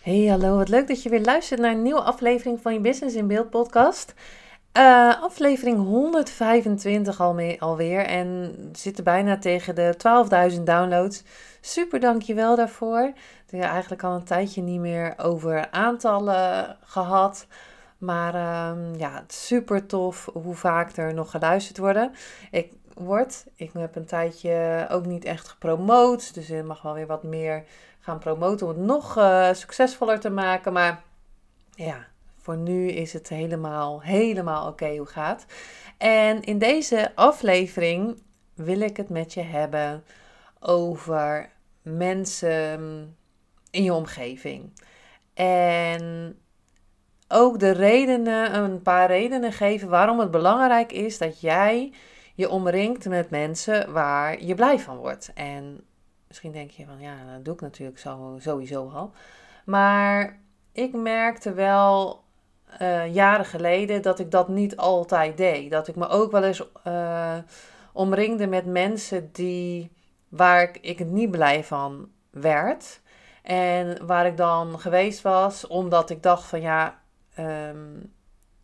Hey, hallo. Wat leuk dat je weer luistert naar een nieuwe aflevering van je Business in Beeld podcast. Uh, aflevering 125 al mee, alweer en zitten bijna tegen de 12.000 downloads. Super dankjewel daarvoor. Ik heb eigenlijk al een tijdje niet meer over aantallen gehad. Maar uh, ja, super tof hoe vaak er nog geluisterd worden. Ik word, ik heb een tijdje ook niet echt gepromoot, dus er mag wel weer wat meer gaan promoten om het nog uh, succesvoller te maken. Maar ja, voor nu is het helemaal, helemaal oké hoe het gaat. En in deze aflevering wil ik het met je hebben over mensen in je omgeving. En ook de redenen, een paar redenen geven waarom het belangrijk is dat jij je omringt met mensen waar je blij van wordt. En Misschien denk je van ja, dat doe ik natuurlijk sowieso al. Maar ik merkte wel uh, jaren geleden dat ik dat niet altijd deed. Dat ik me ook wel eens uh, omringde met mensen die, waar ik, ik niet blij van werd. En waar ik dan geweest was omdat ik dacht van ja, um,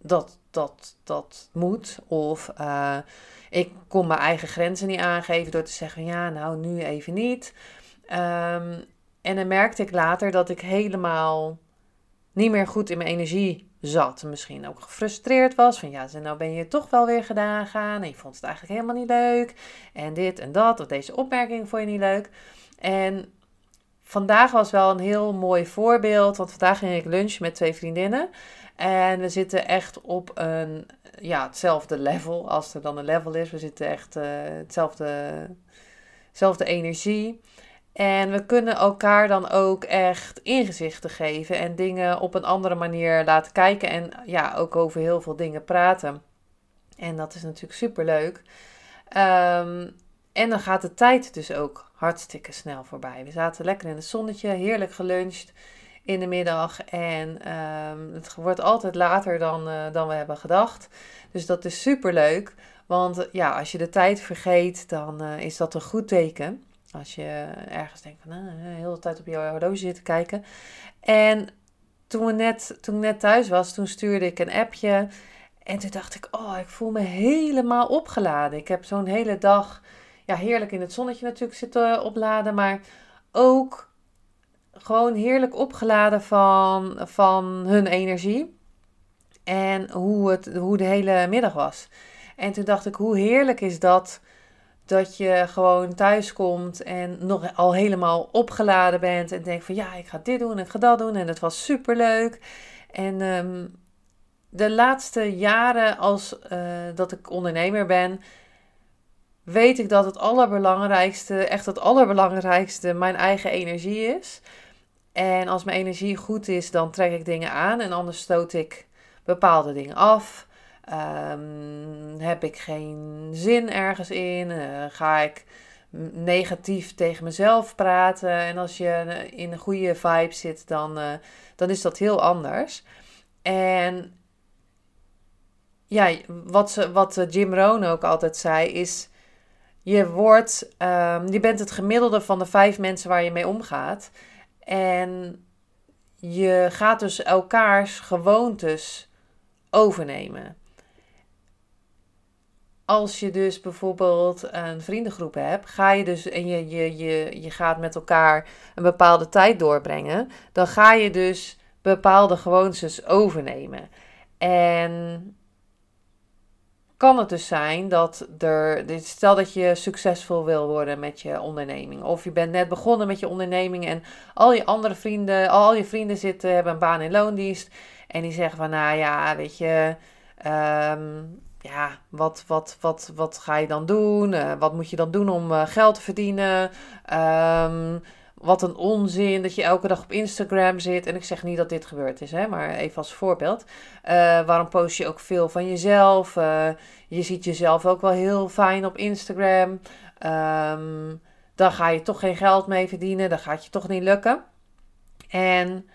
dat, dat, dat moet. Of uh, ik kon mijn eigen grenzen niet aangeven door te zeggen: ja, nou, nu even niet. Um, en dan merkte ik later dat ik helemaal niet meer goed in mijn energie zat. Misschien ook gefrustreerd was van ja, nou ben je toch wel weer gedaan gaan en je vond het eigenlijk helemaal niet leuk. En dit en dat, of deze opmerking vond je niet leuk. En vandaag was wel een heel mooi voorbeeld, want vandaag ging ik lunchen met twee vriendinnen. En we zitten echt op een, ja, hetzelfde level, als er dan een level is. We zitten echt uh, hetzelfde, hetzelfde energie. En we kunnen elkaar dan ook echt ingezichten geven en dingen op een andere manier laten kijken. En ja, ook over heel veel dingen praten. En dat is natuurlijk super leuk. Um, en dan gaat de tijd dus ook hartstikke snel voorbij. We zaten lekker in het zonnetje, heerlijk geluncht in de middag. En um, het wordt altijd later dan, uh, dan we hebben gedacht. Dus dat is super leuk. Want ja, als je de tijd vergeet, dan uh, is dat een goed teken. Als je ergens denkt van, nou, de hele tijd op je horloge zitten kijken. En toen, we net, toen ik net thuis was, toen stuurde ik een appje. En toen dacht ik, oh, ik voel me helemaal opgeladen. Ik heb zo'n hele dag, ja, heerlijk in het zonnetje natuurlijk zitten opladen. Maar ook gewoon heerlijk opgeladen van, van hun energie. En hoe, het, hoe de hele middag was. En toen dacht ik, hoe heerlijk is dat dat je gewoon thuis komt en nog al helemaal opgeladen bent. En denkt van ja, ik ga dit doen en ik ga dat doen. En het was super leuk. En um, de laatste jaren als uh, dat ik ondernemer ben, weet ik dat het allerbelangrijkste, echt het allerbelangrijkste, mijn eigen energie is. En als mijn energie goed is, dan trek ik dingen aan en anders stoot ik bepaalde dingen af. Um, heb ik geen zin ergens in? Uh, ga ik negatief tegen mezelf praten? En als je in een goede vibe zit, dan, uh, dan is dat heel anders. En ja, wat, wat Jim Rohn ook altijd zei, is je wordt, um, je bent het gemiddelde van de vijf mensen waar je mee omgaat. En je gaat dus elkaars gewoontes overnemen als je dus bijvoorbeeld een vriendengroep hebt, ga je dus en je, je, je, je gaat met elkaar een bepaalde tijd doorbrengen, dan ga je dus bepaalde gewoontes overnemen. En kan het dus zijn dat er, stel dat je succesvol wil worden met je onderneming, of je bent net begonnen met je onderneming en al je andere vrienden, al je vrienden zitten, hebben een baan in loondienst en die zeggen van, nou ja, weet je, um, ja, wat, wat, wat, wat ga je dan doen? Uh, wat moet je dan doen om uh, geld te verdienen? Um, wat een onzin dat je elke dag op Instagram zit. En ik zeg niet dat dit gebeurd is, hè, maar even als voorbeeld. Uh, waarom post je ook veel van jezelf? je ziet jezelf ook wel heel fijn op Instagram. Um, dan ga je toch geen geld mee verdienen. Dan gaat je toch niet lukken. En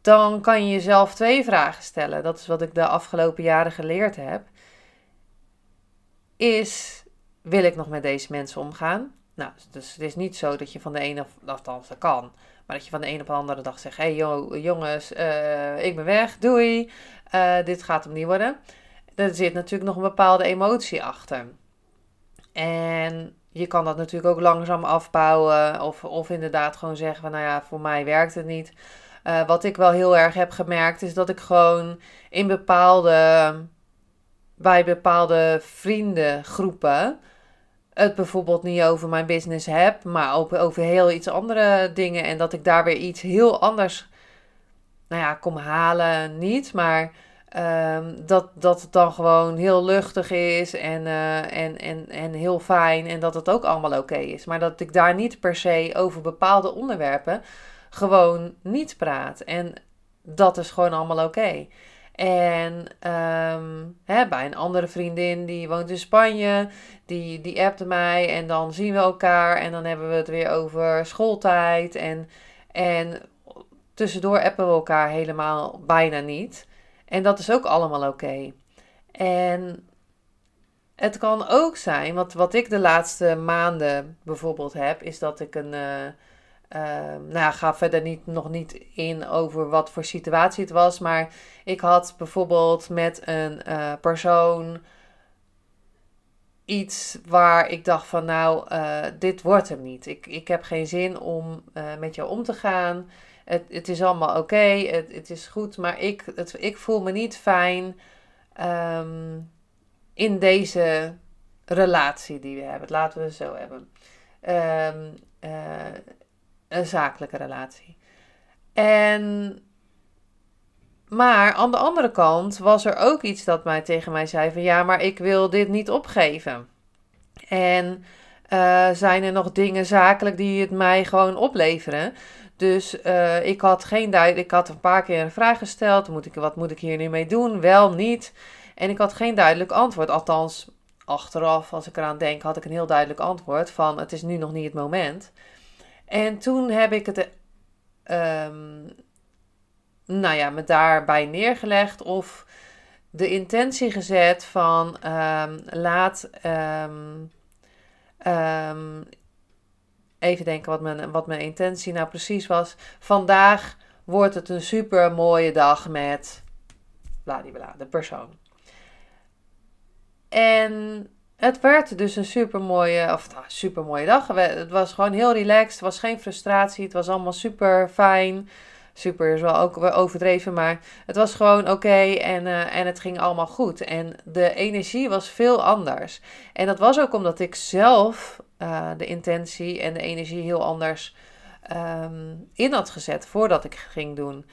dan kan je jezelf twee vragen stellen. Dat is wat ik de afgelopen jaren geleerd heb. Is, wil ik nog met deze mensen omgaan? Nou, dus het is niet zo dat je van de ene, althans dat kan, maar dat je van de ene op de andere dag zegt: hey, jongens, uh, ik ben weg, doei, uh, dit gaat hem niet worden. Er zit natuurlijk nog een bepaalde emotie achter. En je kan dat natuurlijk ook langzaam afbouwen, of, of inderdaad gewoon zeggen: van, nou ja, voor mij werkt het niet. Uh, wat ik wel heel erg heb gemerkt, is dat ik gewoon in bepaalde, bij bepaalde vriendengroepen het bijvoorbeeld niet over mijn business heb, maar over, over heel iets andere dingen. En dat ik daar weer iets heel anders, nou ja, kom halen, niet, maar um, dat, dat het dan gewoon heel luchtig is en, uh, en, en, en heel fijn en dat het ook allemaal oké is. Maar dat ik daar niet per se over bepaalde onderwerpen gewoon niet praat. En dat is gewoon allemaal oké. En um, hè, bij een andere vriendin die woont in Spanje, die, die appte mij en dan zien we elkaar en dan hebben we het weer over schooltijd. En, en tussendoor appen we elkaar helemaal bijna niet. En dat is ook allemaal oké. En het kan ook zijn, wat, wat ik de laatste maanden bijvoorbeeld heb, is dat ik een. Uh, uh, nou, ga verder niet, nog niet in over wat voor situatie het was. Maar ik had bijvoorbeeld met een uh, persoon iets waar ik dacht van nou, uh, dit wordt hem niet. Ik, ik heb geen zin om met jou om te gaan. Het, het is allemaal oké, het, het is goed, maar ik, ik voel me niet fijn um, in deze relatie die we hebben. Laten we het zo hebben. Um, een zakelijke relatie. En, maar aan de andere kant was er ook iets dat mij tegen mij zei van ja, maar ik wil dit niet opgeven. En uh, zijn er nog dingen zakelijk die het mij gewoon opleveren? Dus uh, ik had geen duidelijk. Ik had een paar keer een vraag gesteld. Moet ik, wat moet ik hier nu mee doen? Wel, niet. En ik had geen duidelijk antwoord. Althans, achteraf, als ik eraan denk, had ik een heel duidelijk antwoord van het is nu nog niet het moment. En toen heb ik het, um, nou ja, me daarbij neergelegd of de intentie gezet van um, laat um, even denken wat mijn, wat mijn intentie nou precies was. Vandaag wordt het een super mooie dag met bladibla, de persoon. En het werd dus een super mooie, of nou, super mooie dag. Het was gewoon heel relaxed. Het was geen frustratie. Het was allemaal super fijn. Super is wel ook overdreven, maar het was gewoon oké en, uh, en het ging allemaal goed. En de energie was veel anders. En dat was ook omdat ik zelf uh, de intentie en de energie heel anders um, in had gezet voordat ik ging doen.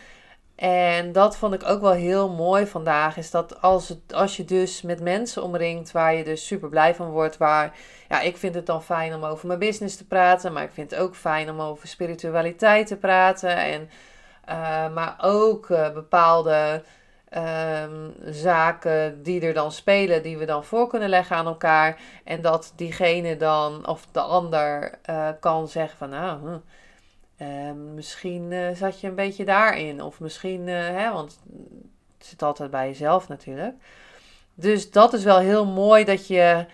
En dat vond ik ook wel heel mooi vandaag. Is dat als, het, als je dus met mensen omringt waar je dus super blij van wordt. Waar, ja, ik vind het dan fijn om over mijn business te praten. Maar ik vind het ook fijn om over spiritualiteit te praten. En, uh, maar ook uh, bepaalde um, zaken die er dan spelen, die we dan voor kunnen leggen aan elkaar. En dat diegene dan, of de ander, uh, kan zeggen van nou, hm, uh, misschien uh, zat je een beetje daarin. Of misschien, uh, hè, want het zit altijd bij jezelf natuurlijk. Dus dat is wel heel mooi dat je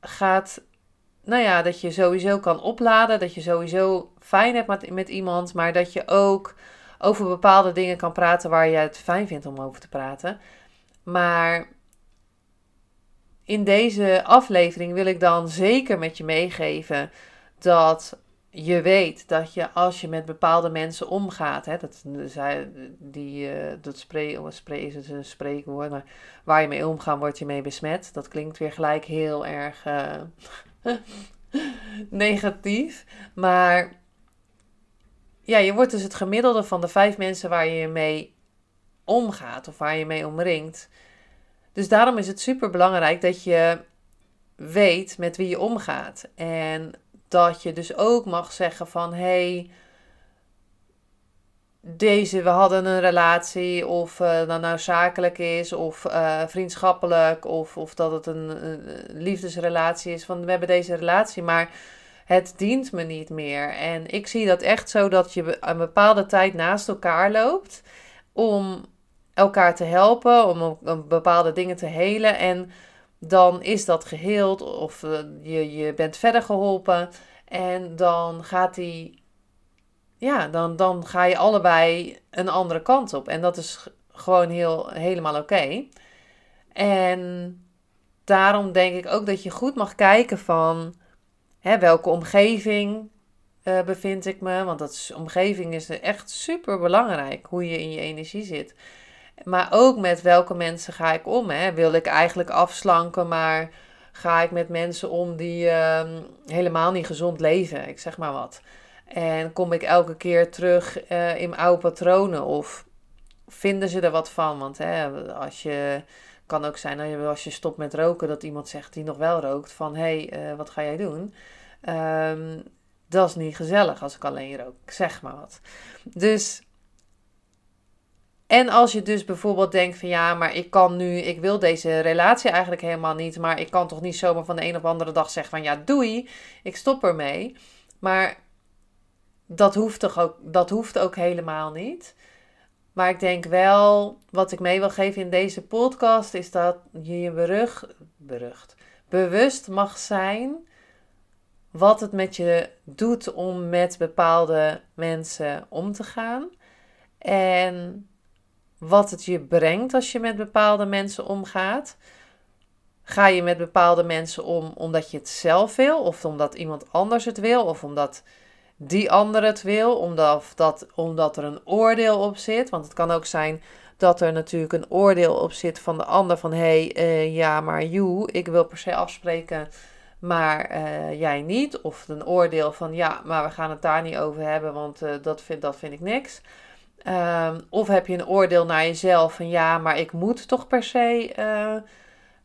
gaat, nou ja, dat je sowieso kan opladen. Dat je sowieso fijn hebt met, met iemand, maar dat je ook over bepaalde dingen kan praten waar je het fijn vindt om over te praten. Maar in deze aflevering wil ik dan zeker met je meegeven dat je weet dat je als je met bepaalde mensen omgaat, hè, dat, die, uh, dat spray, oh, spray is het waar je mee omgaat, word je mee besmet. Dat klinkt weer gelijk heel erg uh, negatief. Maar ja, je wordt dus het gemiddelde van de vijf mensen waar je mee omgaat of waar je mee omringt. Dus daarom is het super belangrijk dat je weet met wie je omgaat. En dat je dus ook mag zeggen van hey, deze, we hadden een relatie, of uh, dat nou zakelijk is, of uh, vriendschappelijk, of, of dat het een, een, liefdesrelatie is. Van we hebben deze relatie, maar het dient me niet meer. En ik zie dat echt zo dat je een bepaalde tijd naast elkaar loopt om elkaar te helpen, om bepaalde dingen te helen. En dan is dat geheeld, of uh, je, je bent verder geholpen. En dan gaat die ja, dan, dan ga je allebei een andere kant op. En dat is gewoon heel, helemaal oké. En daarom denk ik ook dat je goed mag kijken van hè, welke omgeving uh, bevind ik me. Want dat is, omgeving is echt super belangrijk, hoe je in je energie zit. Maar ook met welke mensen ga ik om. Hè? Wil ik eigenlijk afslanken, maar ga ik met mensen om die uh, helemaal niet gezond leven? Ik zeg maar wat. En kom ik elke keer terug uh, in oude patronen? Of vinden ze er wat van? Want hè, als je kan ook zijn als je stopt met roken, dat iemand zegt die nog wel rookt: van hé, hey, uh, wat ga jij doen? Um, dat is niet gezellig als ik alleen rook. Zeg maar wat. Dus. En als je dus bijvoorbeeld denkt van ja, maar ik kan nu, ik wil deze relatie eigenlijk helemaal niet, maar ik kan toch niet zomaar van de een op de andere dag zeggen van ja, doei, ik stop ermee. Maar dat hoeft toch ook, dat hoeft ook helemaal niet. Maar ik denk wel, wat ik mee wil geven in deze podcast, is dat je je berug, berucht, bewust mag zijn wat het met je doet om met bepaalde mensen om te gaan. En wat het je brengt als je met bepaalde mensen omgaat. Ga je met bepaalde mensen om omdat je het zelf wil, of omdat iemand anders het wil, of omdat die ander het wil, omdat, dat, omdat er een oordeel op zit. Want het kan ook zijn dat er natuurlijk een oordeel op zit van de ander van hé, hey, uh, ja, maar you, ik wil per se afspreken, maar uh, jij niet. Of een oordeel van ja, maar we gaan het daar niet over hebben, want uh, dat, vind, dat vind ik niks. Um, of heb je een oordeel naar jezelf van ja, maar ik moet toch per se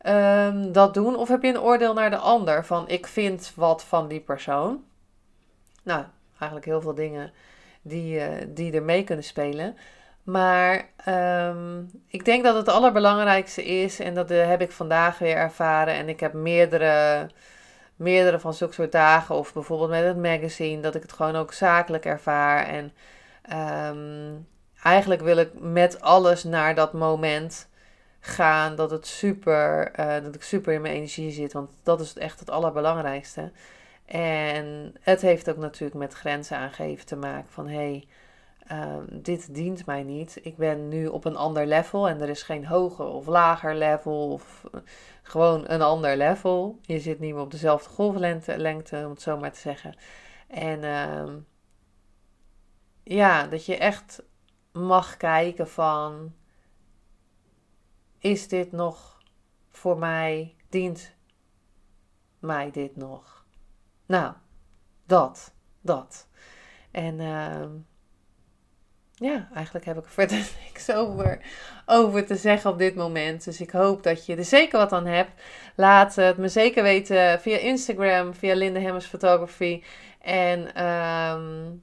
um, dat doen. Of heb je een oordeel naar de ander van ik vind wat van die persoon. Nou, eigenlijk heel veel dingen die, uh, die er mee kunnen spelen. Maar um, ik denk dat het allerbelangrijkste is, en dat uh, heb ik vandaag weer ervaren. En ik heb meerdere, meerdere van zulke soort dagen, of bijvoorbeeld met het magazine, dat ik het gewoon ook zakelijk ervaar. En um, eigenlijk wil ik met alles naar dat moment gaan dat het super, uh, dat ik super in mijn energie zit. Want dat is echt het allerbelangrijkste. En het heeft ook natuurlijk met grenzen aangeven te maken van hey, um, dit dient mij niet. Ik ben nu op een ander level en er is geen hoger of lager level of uh, gewoon een ander level. Je zit niet meer op dezelfde golflengte, lengte, om het zo maar te zeggen. En um, ja, dat je echt mag kijken van is dit nog voor mij, dient mij dit nog? Nou, dat, dat. En uh, ja, eigenlijk heb ik er verder niks over, over te zeggen op dit moment. Dus ik hoop dat je er zeker wat aan hebt. Laat het me zeker weten via Instagram, via Linde Hemmers Photography. En um,